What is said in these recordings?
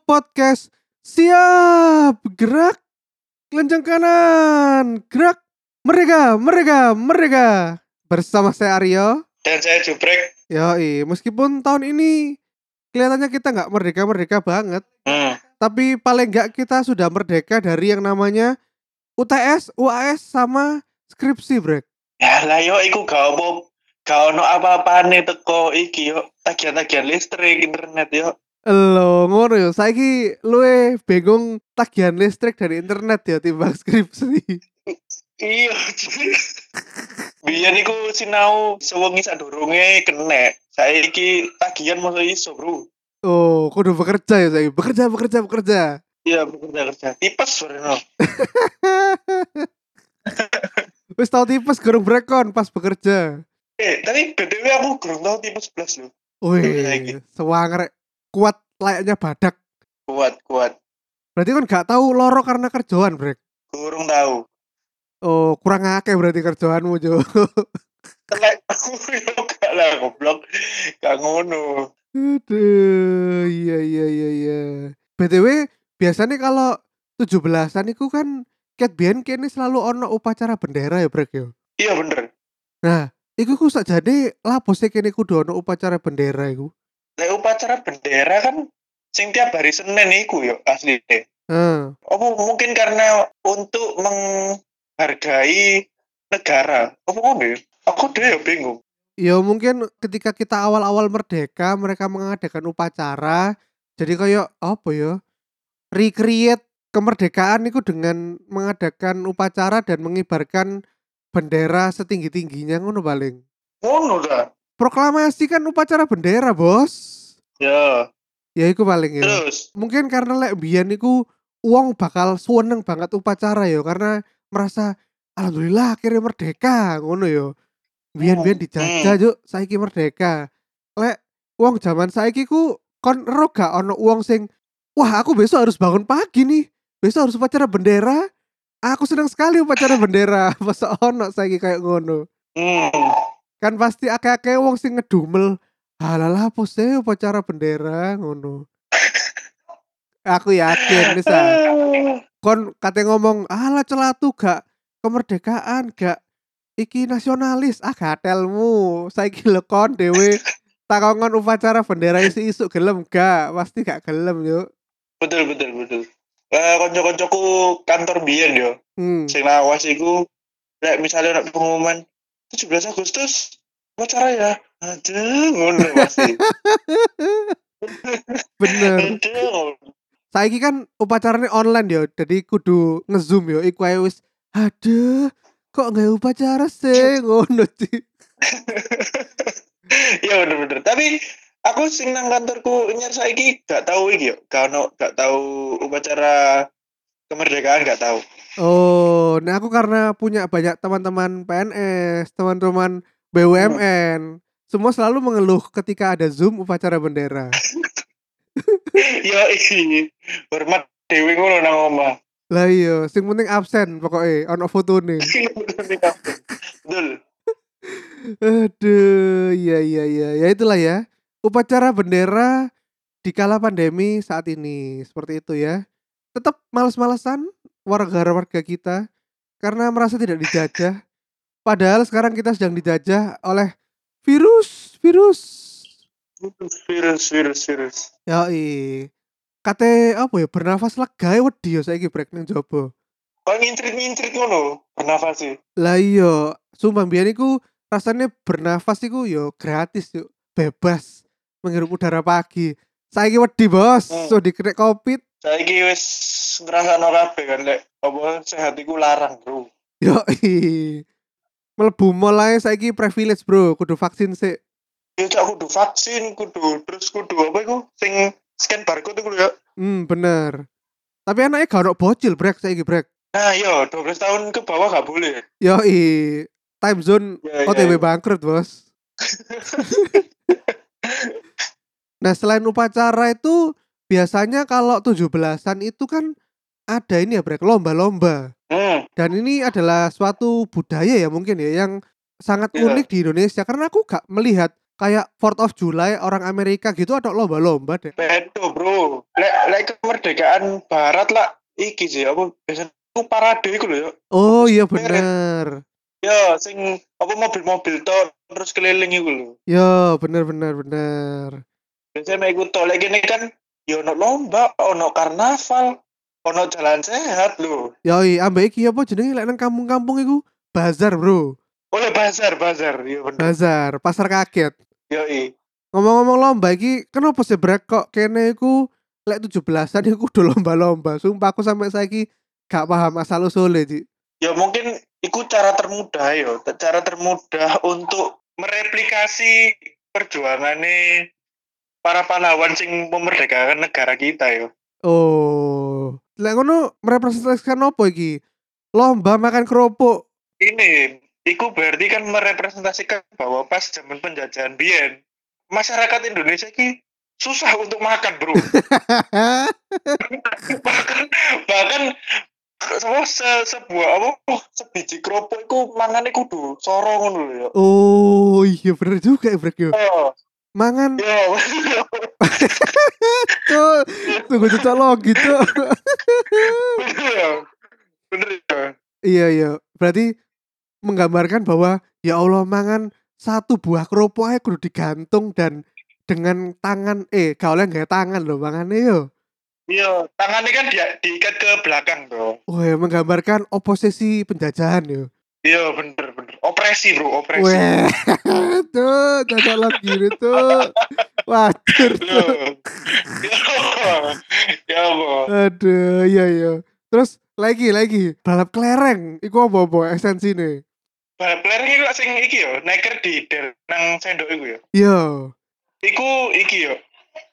Podcast. Siap, gerak, kencang kanan, gerak, mereka, mereka, mereka. Bersama saya Aryo. Dan saya Jubrek. Yoi, meskipun tahun ini kelihatannya kita nggak merdeka-merdeka banget. Hmm. Tapi paling nggak kita sudah merdeka dari yang namanya UTS, UAS, sama skripsi, Brek. Ya lah yo iku gak apa gak ono apa-apane teko iki yo tagihan-tagihan listrik internet yo. Lo ngono yo, saiki luwe bingung tagihan listrik dari internet ya timbang skripsi. Iya. Biyen iku sinau sewengi sadurunge kena. Saiki tagihan masa iso, Bro. Oh, kudu bekerja ya saiki. Bekerja, bekerja, bekerja. Iya, bekerja kerja. Tipes Warno. Wis tau tipes gerung brekon pas bekerja. Eh, tapi BTW aku kurang tahu tipes 11 loh. Wih, sewanger kuat layaknya badak. Kuat, kuat. Berarti kan gak tahu loro karena kerjaan, Brek. Kurang tahu. Oh, kurang akeh berarti kerjaanmu, Jo. Telek aku yo gak lah goblok. Gak ngono. Aduh, iya iya iya iya. BTW, biasanya kalau 17-an itu kan Cat Bian kene selalu ono upacara bendera ya, Brek ya. Iya bener. Nah, iku ku jadi lapo sih kene kudu ono upacara bendera iku. Lek upacara bendera kan sing tiap hari Senin iku yo asli deh. Heeh. Apa mungkin karena untuk menghargai negara? Apa ngono ya? Aku deh ya bingung. Ya mungkin ketika kita awal-awal merdeka mereka mengadakan upacara jadi kayak apa ya? Recreate kemerdekaan itu dengan mengadakan upacara dan mengibarkan bendera setinggi-tingginya ngono paling. Ngono dah. Proklamasi kan upacara bendera, Bos. Ya, Ya iku paling ya. terus. Mungkin karena lek biyen iku uang bakal seneng banget upacara ya karena merasa alhamdulillah akhirnya merdeka ngono ya. Biyen-biyen dijajah juk saiki merdeka. Lek uang zaman saiki ku kon ero gak ono uang sing wah aku besok harus bangun pagi nih. Besok harus upacara bendera. Aku senang sekali upacara bendera. Masa ono saiki kayak ngono. Hmm. Kan pasti akeh-akeh wong sing ngedumel. Halalah apa sih upacara bendera ngono. Aku yakin bisa. Kon kate ngomong, "Alah celatu gak kemerdekaan, gak iki nasionalis." Ah gatelmu. Saiki lho kon dhewe takongon upacara bendera isi isuk gelem gak? Pasti gak gelem yo. Betul betul betul. Eh konco-koncoku kantor biyen yo. Hmm. Sing lawas iku lek misalnya pengumuman 17 Agustus upacara ya. Aduh, ngono pasti. Bener. Saiki kan upacaranya online yo, jadi kudu ngezoom yo. Iku ae wis, aduh, kok nggak upacara sih ngono sih. Iya bener-bener. Tapi aku sing nang kantorku nyer saiki gak tahu iki yo. Gak ono gak tahu upacara kemerdekaan gak tahu. Oh, nah aku karena punya banyak teman-teman PNS, teman-teman BUMN, semua selalu mengeluh ketika ada Zoom upacara bendera. Yo iki hormat dewe ngono nang omah. Lah iya, sing penting absen pokoknya ono fotone. Betul. Aduh, iya iya iya, ya itulah ya. Upacara bendera di kala pandemi saat ini seperti itu ya. Tetap males-malesan warga-warga kita karena merasa tidak dijajah. Padahal sekarang kita sedang dijajah oleh virus, virus. Virus virus virus. Yoi. Kate apa ya bernafas lega ya wedi ya saiki brek ning jaba. Kok ngintrit-ngintrit ngono bernafas sih. Lah iya, sumpah mbiyen iku rasanya bernafas iku yo gratis yuk, bebas menghirup udara pagi. Saiki wedi, Bos. Hmm. So dikena Covid. Saiki wis ngrasakno kabeh kan lek apa sehat iku larang, Bro. Yoi. Mlebu mall ae saiki privilege, Bro. Kudu vaksin sih. Ya cak kudu vaksin, kudu terus kudu apa iku sing scan barcode iku ya. Hmm, bener. Tapi anaknya gak ono bocil brek saiki brek. Nah, yo 12 tahun ke bawah gak boleh. Yoi. Time zone Ya, ya, OTW ya. bangkrut, Bos. nah, selain upacara itu biasanya kalau 17-an itu kan ada ini ya brek, lomba-lomba. Hmm, Dan ini adalah suatu budaya ya mungkin ya yang sangat Iya. unik di Indonesia karena aku gak melihat kayak 4th of July orang Amerika gitu ada lomba-lomba deh. Bedo, Bro. Lek lek kemerdekaan barat lah iki sih apa biasanya parade iku lho ya. Oh iya bener. Ya, sing apa mobil-mobil to terus keliling iku lho. Ya bener bener bener. Biasanya mek iku to lek kene kan ya ono lomba, ono karnaval, ono jalan sehat lho. Yoi, ambek iki apa jenenge lek nang kampung-kampung iku bazar, Bro. Oleh bazar, bazar. Ya bener. Bazar, pasar kaget. Yoi. Ngomong-ngomong lomba iki, kenapa sih brek kok kene iku lek 17-an iku udah lomba-lomba. Sumpah aku sampai saiki gak paham asal usulnya, Ci. Ya mungkin iku cara termudah yo, cara termudah untuk mereplikasi perjuangannya para pahlawan sing memerdekakan negara kita yo. Oh, lek ngono merepresentasikan apa iki? Lomba makan kerupuk. Ini, iku berarti kan merepresentasikan bahwa pas zaman penjajahan Bien, masyarakat Indonesia ini susah untuk makan bro. bahkan bahkan semua se sebuah apa sebiji kerupuk itu mangane kudu sorong ngono lho ya. Oh, iya bener juga ya, Brek. Oh, Mangan tuh, tunggu cocok lo gitu. Bener ya. Bener ya. iya, iya. Berarti menggambarkan bahwa ya Allah mangan satu buah kerupuk aja kudu digantung dan dengan tangan eh gak oleh nggak tangan loh mangannya yo. Iya, tangannya kan dia diikat ke belakang tuh. Wah, ya, menggambarkan oposisi penjajahan yo. Iya, bener Opresi bro, opresi. Weh, tuh lo gini tuh. Wajar tuh. Ya, apa? Aduh, iya iya. Terus lagi lagi balap kelereng, iku apa apa esensi nih? Balap kelereng itu sing iki yo, neker di nang sendok iku yo. Yo, Iku iki yo.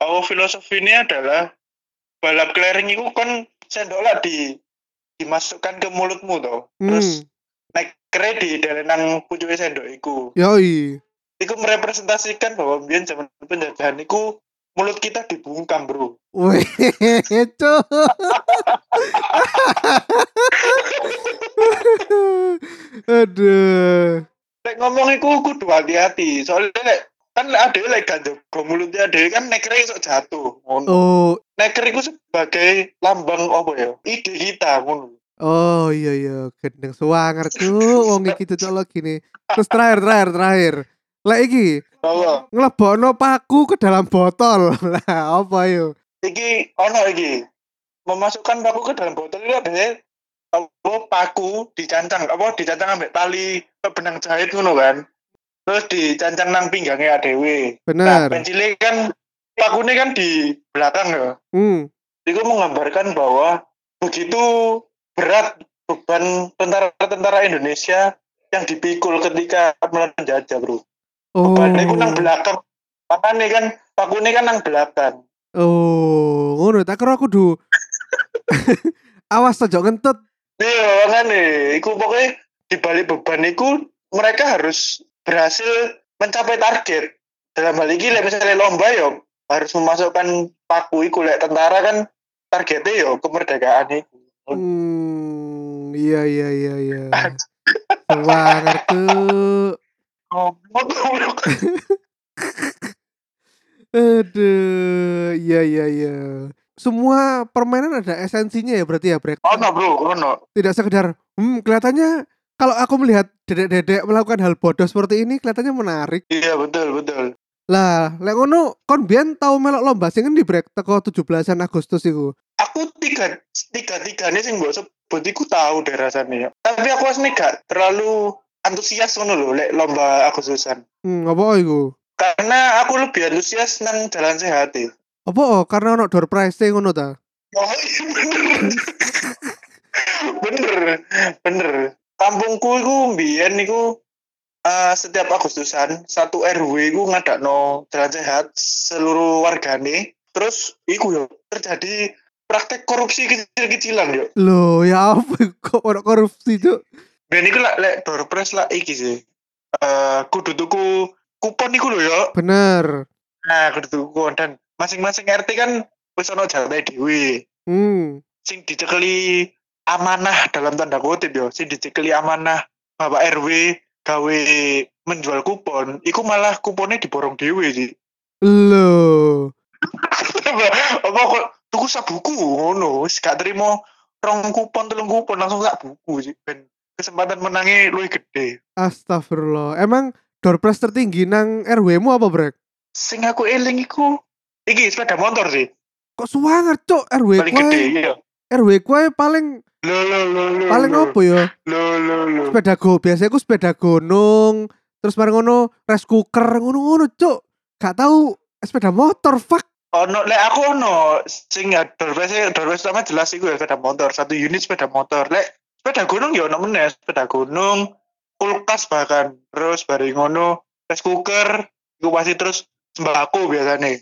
Oh filosofinya adalah balap kelereng iku kon sendok lah di dimasukkan ke mulutmu toh. Terus hmm, di der nang pucuke sendok iku. yoi. Iku merepresentasikan bahwa biyen zaman penjajahan iku mulut kita dibungkam, Bro. Weh, tuh. Aduh. Lek ngomong iku kudu hati-hati. Soalnya lek kan ada lek gak jaga mulutnya ada kan nekernya iso jatuh. Ngono. Oh, Neker iku sebagai lambang apa ya? Ide kita ngono. Oh iya iya, gendeng suwanger tuh wong iki cocok gini. Terus terakhir terakhir terakhir. Lah iki Apa? ngelebokno paku ke dalam botol. Lah apa yo? Iki ono iki. Memasukkan paku ke dalam botol itu ada apa paku dicancang apa dicancang ambek tali benang jahit ngono kan. Terus dicancang nang pinggangnya adewe. Nah, Bener. pensilnya kan pakunya kan di belakang ya. Hmm. Itu menggambarkan bahwa begitu berat beban tentara-tentara Indonesia yang dipikul ketika melawan penjajah, bro. Oh. Bebannya itu nang belakang. Makanya kan pakunya kan nang belakang. Oh, ngono tak kira aku du. Awas aja ngentut. Iya, makanya. Iku pokoknya di balik beban itu mereka harus berhasil mencapai target. Dalam hal ini, misalnya lomba ya harus memasukkan paku iku lek tentara kan targetnya ya kemerdekaan itu. Hmm, iya iya iya iya. Semangat tuh. Goblok. Aduh, iya iya iya. Semua permainan ada esensinya ya berarti ya, Brek. Ono bro, ono. Tidak sekedar, hmm, kelihatannya kalau aku melihat dedek-dedek melakukan hal bodoh seperti ini kelihatannya menarik. Iya betul betul. Lah, lek ngono kon biyen tau melok lomba sing endi Brek teko 17 Agustus iku. Aku tiga tiga tiga nih sing mbok sebut iku tahu deh rasanya. Tapi aku asli gak terlalu antusias ngono lho lek lomba Agustusan. Hmm, apa iku? Karena aku lebih antusias nang jalan sehat ya. Apa oh, karena ono door prize ngono ta? Oh iya bener. bener, bener. Kampungku iku mbiyen iku eh, setiap Agustusan satu RW iku ngadakno jalan sehat seluruh wargane. Terus iku yo terjadi praktek korupsi kecil-kecilan yo. Loh, ya apa kok ono korupsi tuh? Ben iku lek lek door prize lah iki sih. Eh kudu tuku kupon iku lho yo. Bener. Nah, kudu tuku kupon dan masing-masing RT kan wis ono jatah dhewe. Hmm. sing dicekeli amanah dalam tanda kutip yo sing dicekeli amanah Bapak RW gawe menjual kupon, iku malah kuponnya diborong dewe sih. Lho. apa kok tuku sak buku ngono, wis gak terima rong kupon telung kupon langsung sak buku sih ben kesempatan menangi luwih gede. Astagfirullah. Emang door prize tertinggi nang RW-mu apa, Brek? Sing aku eling iku iki sepeda motor sih. Kok suwanger, Cuk? RW Paling gede kowe. iya. RW kowe paling Lo lo lo lo. paling lo. apa ya? Lo lo lo. Sepeda go. Biasanya aku sepeda gunung, terus bareng ngono rice cooker ngono-ngono, Cuk. Gak tahu sepeda motor, fuck. Ono lek aku ono sing dorwese dorwese sama jelas iku ya sepeda motor, satu unit sepeda motor. Lek sepeda gunung ya ono meneh, sepeda gunung, kulkas bahkan. Terus bareng ngono rice cooker, iku pasti terus sembako biasanya.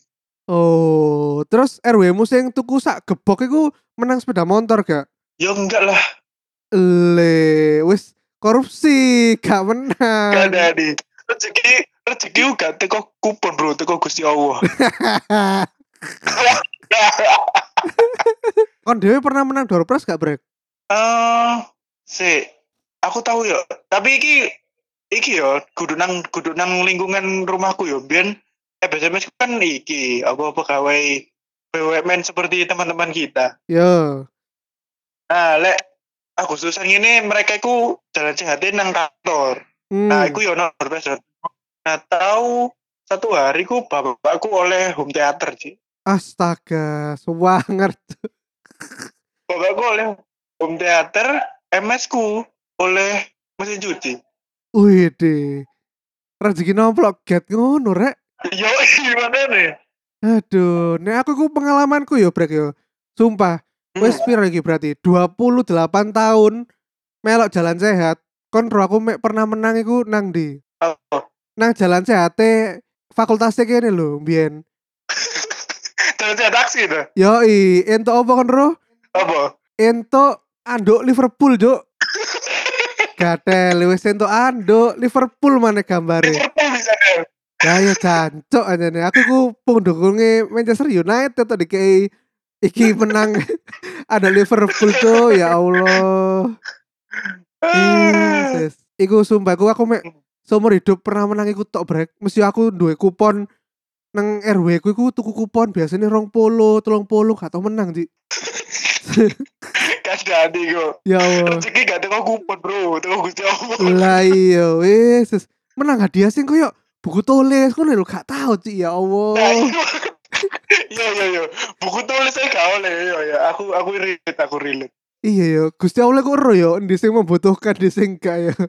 Oh, terus RW-mu sing tuku sak gebok iku menang sepeda motor gak? Ya enggak lah, Le, wis korupsi, gak gak menang. ada di rezeki rezeki gak teko kupon bro, teko Gusti Allah. Kon dhewe pernah menang door prize gak, Brek? Eh, si, aku tahu ya. Tapi iki iki ya kudu nang kudu nang lingkungan rumahku ya. Biyen SMS kan iki apa pegawai BUMN seperti teman-teman kita. Yo. Nah, lek Agustusan ini mereka iku jalan sehat nang kantor. Hmm. Nah, iku ya ono profesor. Nah, tahu satu hari ku bapakku oleh home theater sih. Astaga, sewanger. Bapakku oleh home theater, MS ku oleh mesin cuci. Wih deh. Rezeki nomplok get ngono rek. Yo, gimana nih? Aduh, nek aku ku pengalamanku yo brek yo. Sumpah, wis piro iki berarti 28 tahun melok jalan sehat. Kon ro aku mek pernah menang iku nang di Oh, nang jalan sehat fakultasnya kene lho mbiyen. Sehat taksi itu. Yoi, ento apa kon ro? Apa? Ento anduk Liverpool, Juk. Gatel wis ento anduk Liverpool mana gambare. Liverpool bisa deh. Ya ya jancuk aja nih. Aku ku pendukungnya Manchester United tadi kayak iki menang ada Liverpool tuh ya Allah. Yes, Iku sumpah aku aku mek seumur hidup pernah menang iku tok brek. Mesti aku duwe kupon nang RW ku iku tuku kupon biasanya rong polo, telung polo gak tau menang. Kan jadi kok. Ya Allah. Rezeki gak teko kupon bro, teko Gusti Allah. Lah iya wis menang hadiah sing koyo buku tulis ngono lho gak tau Ci ya Allah. iya. Iya iya iya. Buku tulis saya gak oleh. Iya iya. Aku aku relate, aku relate. Iya ya, Gusti Allah kok ero ya endi sing membutuhkan di sing gak ya.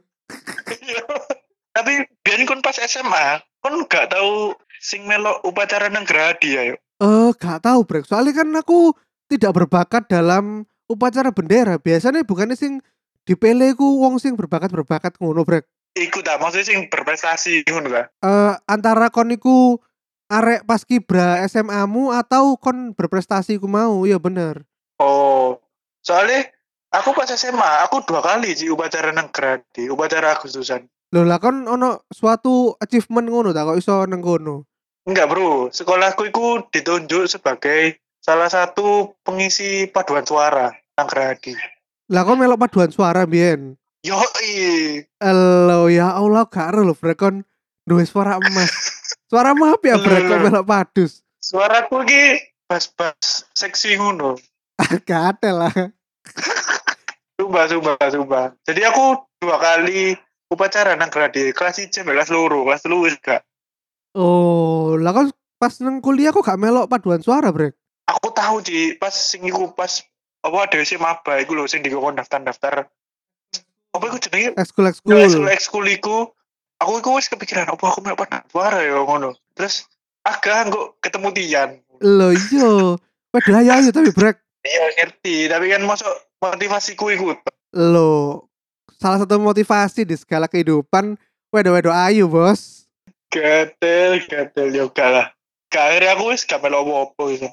Iya. Tapi biyen kon pas SMA, kon gak tahu sing melok upacara nang Gradi ya. yuk. Eh, gak tahu brek. Soalnya kan aku tidak berbakat dalam upacara bendera. Biasanya bukannya sing dipilih ku wong sing berbakat-berbakat ngono brek. Iku tak maksudnya sing berprestasi ngono ta. Eh, antara kon iku arek pas kibra SMA-mu atau kon berprestasi ku mau, ya bener. Oh. Soalnya aku pas SMA, aku dua kali sih upacara nang Gradi, upacara Agustusan. Loh lah kon ono suatu achievement ngono tak kok iso nang kono. Enggak bro, sekolahku itu ditunjuk sebagai salah satu pengisi paduan suara nang Gradi. Lah kon melok paduan suara biyen. Yoi, Elo ya Allah gak ero lho brek kon duwe suara emas. Suara apa ya brek kok melok padus. suaraku ki bas-bas seksi ngono. Gatel lah. Sumpah, sumpah, sumpah. Jadi aku dua kali upacara nang Gradi, kelas 1 kelas loro, kelas telu wis gak. Oh, lah kan pas nang kuliah kok gak melok paduan suara, Brek? Aku tahu sih pas sing iku pas apa ada sih maba iku lho sing dikon daftar-daftar. Apa iku jenenge? Ekskul Ekskul ekskul. ekskul iku aku iku wis kepikiran apa aku melok paduan suara ya ngono. Terus agak kok ketemu Tian. Lo iya. Padahal ayo ayo tapi Brek. Iya ngerti, tapi kan masuk motivasiku iku. Lo salah satu motivasi di segala kehidupan wedo-wedo ayu, Bos. Gatel, gatel yo lah. Gak akhirnya aku wis gak melok apa-apa gitu.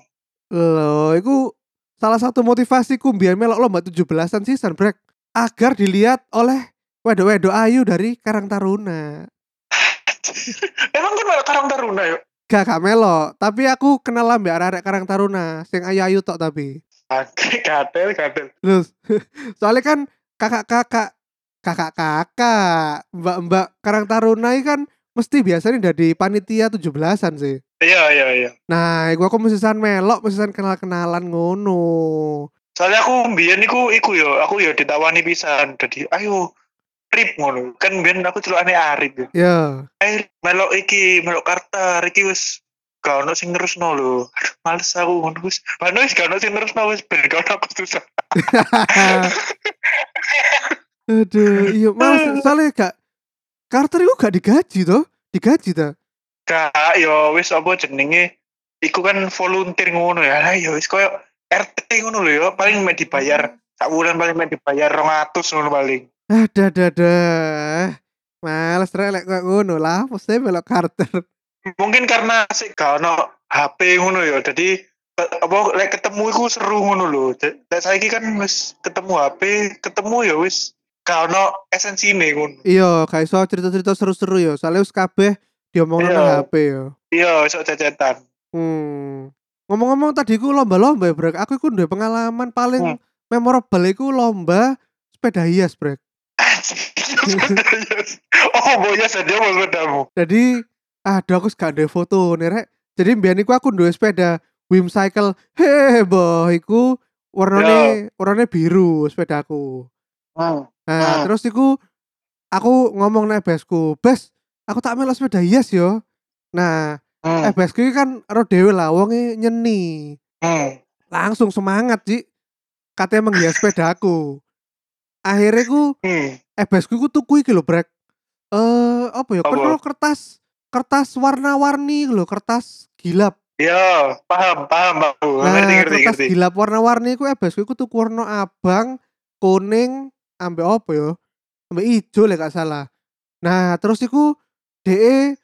Lo, itu salah satu motivasiku biar melok lomba 17-an season, Brek. Agar dilihat oleh wedo-wedo ayu dari Karang Taruna. Emang kan melok Karang Taruna yuk? Gak gak melok, tapi aku kenal ambek arek Karang Taruna, sing ayu-ayu tok tapi. Gatel, gatel. Terus soalnya kan kakak-kakak kakak-kakak, mbak-mbak Karang Taruna kan mesti biasanya dari panitia 17-an sih. Iya iya iya. Nah, iku aku mesisan melok, mesisan kenal-kenalan ngono. Soalnya aku mbiyen iku iku yo, aku yo ditawani pisan. Dadi ayo trip ngono. Kan mbiyen aku celukane Arif. Ya. Ayo melok iki, melok Kartar iki wis gak ono sing nerusno lho. Aduh, males aku ngono wis. Bano wis gak ono sing nerusno wis ben gak ono aku susah. Aduh, iya males soalnya gak Carter itu gak digaji toh, digaji ta. Gak yo wis apa jenenge iku kan volunteer ngono ya. Lah yo wis koyo RT ngono lho yo, paling mek dibayar sak bulan paling mek dibayar 200 ngono paling. Ada ada ada. Males rek lek koyo ngono lah, mesti melok Carter. Mungkin karena sih gak ono HP ngono yo. Jadi apa lek ketemu iku seru ngono lho. Lek saiki kan wis ketemu HP, ketemu ya wis gak ono esensine ngono. Iya, gak iso cerita-cerita seru-seru ya. Soalnya wis kabeh diomongno Iya. nang HP ya. Iya, iso cecetan. Hmm. Ngomong-ngomong tadi ku lomba-lomba ya, Brek. Aku iku duwe pengalaman paling Hmm. memorable iku lomba sepeda hias, Brek. oh, boya saja mau sepedamu. Jadi aduh aku gak ada foto nih, Rek. Jadi mbiyen iku aku duwe sepeda Wim Cycle heboh iku warnane warnane biru sepedaku. Hmm. Nah, Hmm. terus iku aku ngomong nek besku, "Bes, aku tak melok sepeda hias yo." Nah, Hmm. eh besku iki kan ero dhewe lah wonge nyeni. Hmm. Langsung semangat, Ci. Katanya menghias sepedaku. Akhirnya ku Hmm. eh besku ku tuku iki lho, Brek. Eh, apa ya? Kan kertas kertas warna-warni lho, kertas gilap. Ya, paham, paham, Pak. Nah, ngerti, ngerti, kertas ngerti. gilap warna-warni ku eh besku ku tuku warna abang, kuning, ambek apa ya? Ambek ijo lek gak salah. Nah, terus iku DE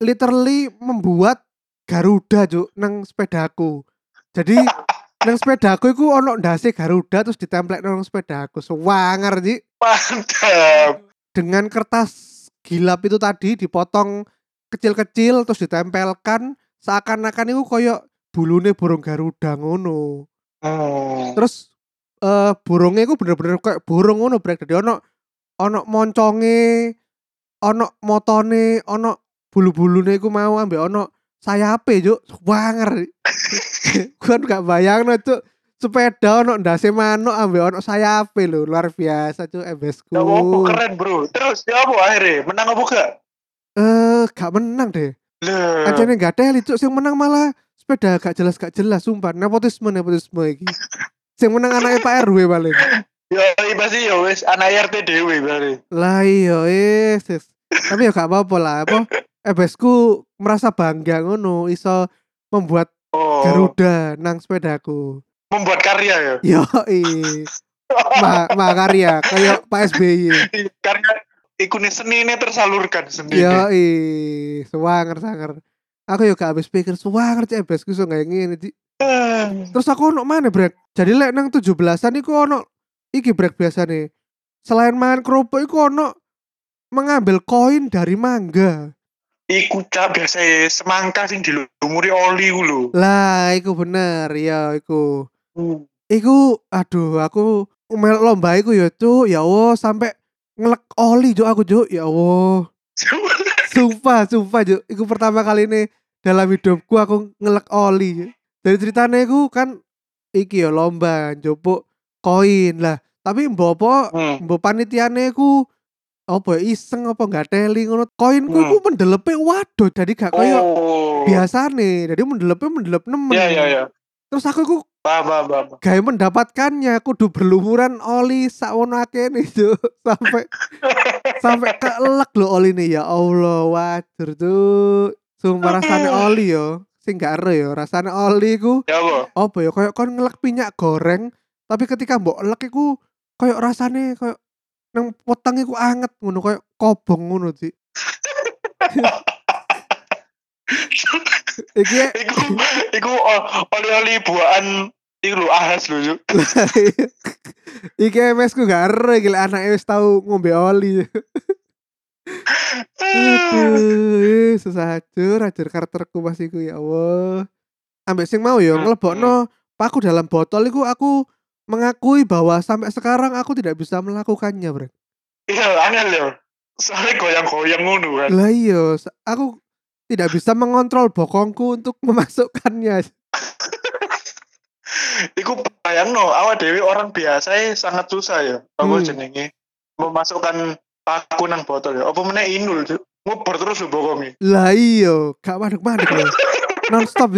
literally membuat Garuda, Cuk, nang sepedaku. Jadi nang sepedaku iku ono ndase Garuda terus ditemplek nang sepedaku. Sewanger, Ci. Mantap. Dengan kertas gilap itu tadi dipotong kecil-kecil terus ditempelkan seakan-akan itu koyo bulune burung Garuda ngono. Hmm. Terus eh burungnya iku bener-bener kayak burung ngono brek dadi ono ono monconge, ono motone, ono bulu-bulune iku mau ambek ono sayape, Cuk. Wanger. Kan gak bayangno, Cuk. Sepeda ono ndase manuk ambek ono sayape lho, luar biasa, Cuk, ebesku. Ya keren, Bro. Terus ya apa akhirnya? Menang apa gak? Eh, gak menang deh. Lah. Anjane gak teli, Cuk. Sing menang malah sepeda gak jelas gak jelas sumpah. Nepotisme nepotisme iki. Sing menang anaknya Pak RW paling. Ya iya pasti ya wis anak RT dhewe berarti. Lah iya wis. Tapi ya gak apa-apa lah apa ebesku merasa bangga ngono iso membuat Oh. Garuda nang sepedaku. Membuat karya ya. Yo ma makarya kayak Pak SBY. Karena ikune seni ini tersalurkan sendiri. Yo sewanger sanger. Aku yo gak habis pikir sewanger cek ebesku iso kayak ngene. Terus aku ono mana brek? Jadi lek nang 17-an iku ono iki brek biasa nih. Selain mangan kerupuk iku ono mengambil koin dari mangga. Iku cak biasa semangka sing dilumuri oli ku lho. Lah, iku bener, ya iku. Iku aduh aku melok lomba iku ya cuk, ya Allah sampai ngelek oli cuk aku cuk, ya Allah. Sumpah, sumpah cuk. Iku pertama kali ini dalam hidupku aku ngelek oli. Dari ceritanya iku kan iki ya lomba njupuk koin lah. Tapi mbok apa Hmm. mbok panitiane iku apa iseng apa nggak teli ngono. Koinku iku mendelepe waduh jadi gak koyo oh. biasane. Jadi mendelepe mendelep nemen. Ya ya ya. Terus aku paham. gawe mendapatkannya kudu berlumuran oli sawono akeh Cuk. sampai sampai kelek lho oli nih ya Allah wajar tuh sumpah rasanya oli yo sing gak ero yo rasanya oli ku Ya apa? apa ya kayak kon ngelek minyak goreng tapi ketika mbok elek iku kayak rasane kayak nang potang iku anget ngono kayak kobong ngono sih iki iku iku o- oli-oli buahan iku lho ahas lho. Cuk. iki MS ku gak ero iki anake wis tau ngombe oli Aduh, susah hajur, hajur karakterku pas iku ya Allah. Ambek sing mau ya ngelebokno paku dalam botol iku aku mengakui bahwa sampai sekarang aku tidak bisa melakukannya, Brek. Iya, angel yo. Soalnya goyang-goyang ngono kan. Lah iya, aku tidak bisa mengontrol bokongku untuk memasukkannya. Iku bayang no, awak dewi orang biasa eh, sangat susah ya. Apa Hmm. jenenge? Memasukkan paku nang botol ya. Apa meneh inul, Cuk. ngubur terus lho bokongnya. Lah iya, gak madek-madek loh. Non stop.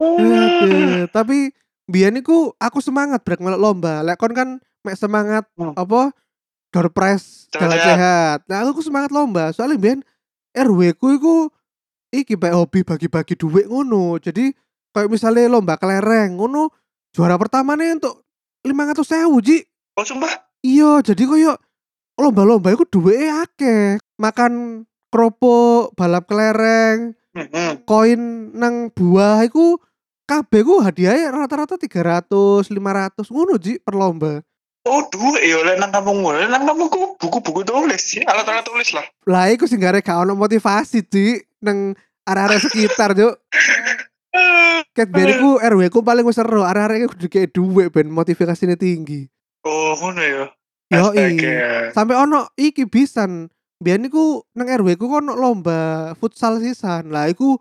Aduh, tapi biyen iku aku semangat brek melok lomba. Lek kon kan mek semangat Hmm. apa door prize Jalan sehat. Nah, aku semangat lomba. Soalnya biyen RW ku iku iki bae hobi bagi-bagi duit ngono. Jadi kayak misalnya lomba kelereng ngono, juara pertama nih untuk 500.000 Ji. Oh sumpah? Iya, jadi koyo lomba-lomba iku duweke akeh. Makan kerupuk, balap kelereng, koin nang buah iku kabeh ku hadiahnya rata-rata 300, 500 ngono Ji per lomba. Oh duit ya lek nang kampungmu. Lek nang kampungku buku-buku tulis sih, alat-alat tulis lah. Lah iku sing gare gak ono motivasi Ji nang area-area sekitar Juk. Ket biyen iku RW ku paling wis seru, area-area iku kudu kayak duit ben motivasinya tinggi. Oh ngono ya. Astaga. Sampai ono iki bisan. Biyen iku nang RW ku ono lomba futsal sisan. Lah iku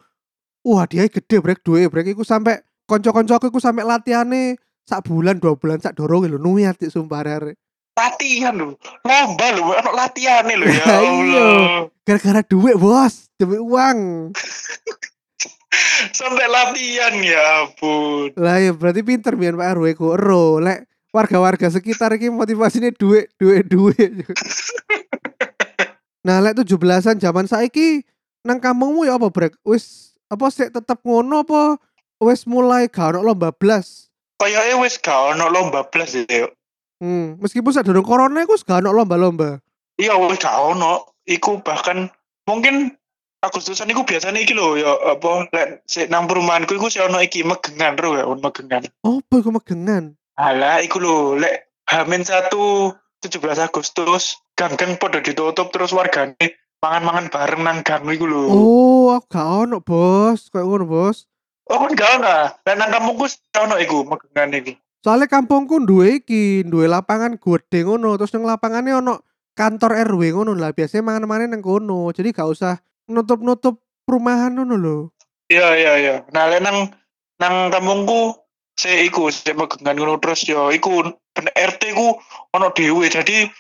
wah dia gede brek duwe brek iku sampai kanca-kancaku iku sampai latihane sak bulan dua bulan sak dorong lho sik sumpah arek Latihan lho. Lomba lho, ono latihane lho ya iya. Allah. gara-gara duit bos demi uang Sampai latihan ya ampun. lah ya berarti pinter biyen Pak RW ku ero lek warga-warga sekitar iki motivasinya duit duit duit nah lek 17-an zaman saiki nang kampungmu ya apa brek wis apa sih tetep ngono apa wis mulai gak ono lomba blas Kayaknya wis gak ono lomba blas ya. hmm. meskipun saat durung corona iku gak ono lomba-lomba Iya wis gak ono. Iku bahkan mungkin Agustusan iku biasanya iki lho ya apa lek sik nang perumahanku iku sih ono iki megengan ro ya, megengan. apa iku megengan Alah iku lho lek Hamin satu 17 Agustus gang-gang podo ditutup terus wargane mangan-mangan bareng nang gang iku lho. oh aku gak ono bos kayak ngono bos Oh kan gak ono. Lah nang kampungku ono iku megengan iku. Soalnya kampungku duwe iki, duwe lapangan gede ngono, terus nang lapangannya ono kantor RW ngono lah. Biasanya mangan-mangan nang kono. Jadi gak usah nutup-nutup perumahan ngono lho. Iya iya iya. Nah lek nang nang kampungku saya iku saya megengan ngono terus yo iku ben RT ku ono dhewe jadi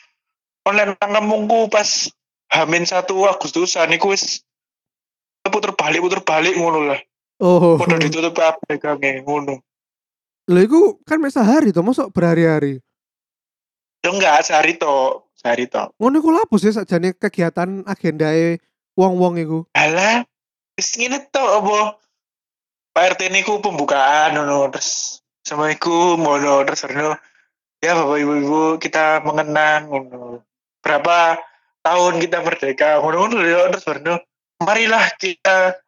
online kampungku pas Hamin satu Agustusan iku wis puter balik puter balik ngono lah. Oh. Podo ditutup kabeh gange ngono. Lho iku kan mek sehari to, mosok berhari-hari. Yo enggak sehari to, sehari to. Ngono iku lapo sih sakjane kegiatan agendae wong-wong iku. Alah, wis ngene to apa? Pak RT niku pembukaan ngono terus Assalamualaikum ngono terus ngono. Ya Bapak Ibu-ibu kita mengenang ngono. Berapa tahun kita merdeka ngono ngono ya terus ngono. Marilah kita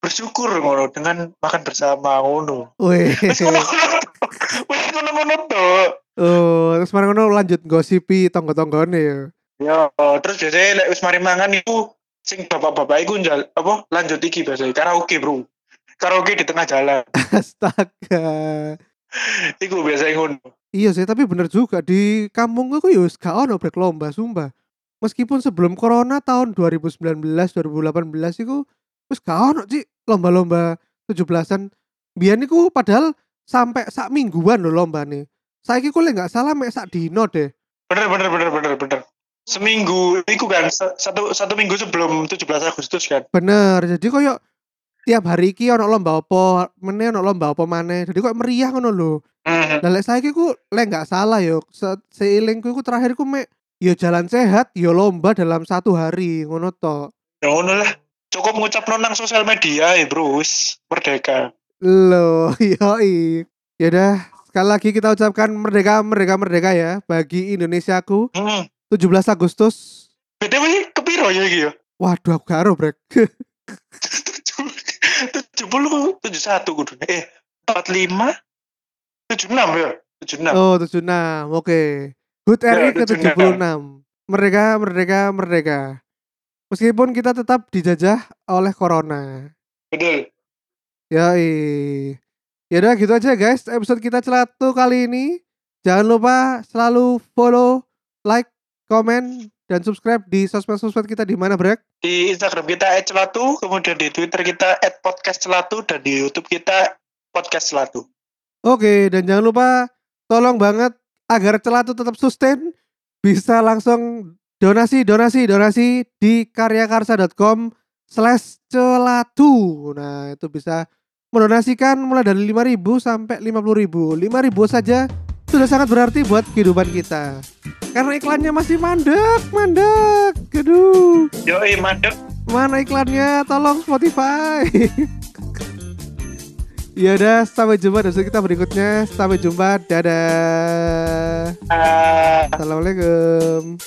bersyukur ngono dengan makan bersama ngono. Weh. Wis ngono. Wis ngono-ngono to. Oh, terus mari ngono lanjut gosipi tonggo-tonggone ya. Ya, terus biasanya lek wis mari mangan iku sing bapak-bapak iku njal apa lanjut iki biasanya karaoke, Bro. Karaoke di tengah jalan. Astaga. Iku biasa ngono. Iya sih, tapi bener juga di kampung gue ya gak ono brek lomba, sumpah. Meskipun sebelum corona tahun 2019, 2018 itu wis gak ono sih lomba-lomba 17-an. Biyen iku padahal sampai sak mingguan lho lomba nih. Saiki ku lek gak salah mek sak dino deh. Bener bener bener bener bener. Seminggu iku kan sa- satu satu minggu sebelum 17 Agustus kan. Bener. Jadi koyo tiap hari iki ono lomba apa, meneh ono lomba apa maneh. Jadi kok meriah ngono lho. Hmm. Lah lek saiki ku lek gak salah yo, se seilingku iku terakhir ku mek yo jalan sehat, yo lomba dalam satu hari ngono to. Ya ngono lah. Cukup ngucap nang sosial media ya, Bro. Merdeka. Loh, yoi. Ya udah, sekali lagi kita ucapkan merdeka, merdeka, merdeka ya bagi Indonesiaku Hmm. 17 Agustus. BTW kepiro ya iki ya? Waduh, aku gak Brek. 70 71 kudu. Eh, 45 76 ya? 76. Oh, 76. Oke. HUT Ya, RI ke 76. 76. Merdeka, merdeka, merdeka. Meskipun kita tetap dijajah oleh corona. Betul. Yoi. Ya udah gitu aja guys episode kita celatu kali ini. Jangan lupa selalu follow, like, komen, dan subscribe di sosmed-sosmed kita di mana, Brek? Di Instagram kita @celatu, kemudian di Twitter kita @podcastcelatu dan di YouTube kita podcast celatu. Oke, dan jangan lupa tolong banget agar celatu tetap sustain bisa langsung donasi donasi donasi di karyakarsa.com slash celatu. Nah, itu bisa mendonasikan mulai dari 5.000 sampai 50.000. 5.000 saja sudah sangat berarti buat kehidupan kita. Karena iklannya masih mandek, mandek. Aduh. Yoi, mandek. Mana iklannya? Tolong Spotify. ya udah, sampai jumpa di kita berikutnya. Sampai jumpa. Dadah. Uh... Assalamualaikum.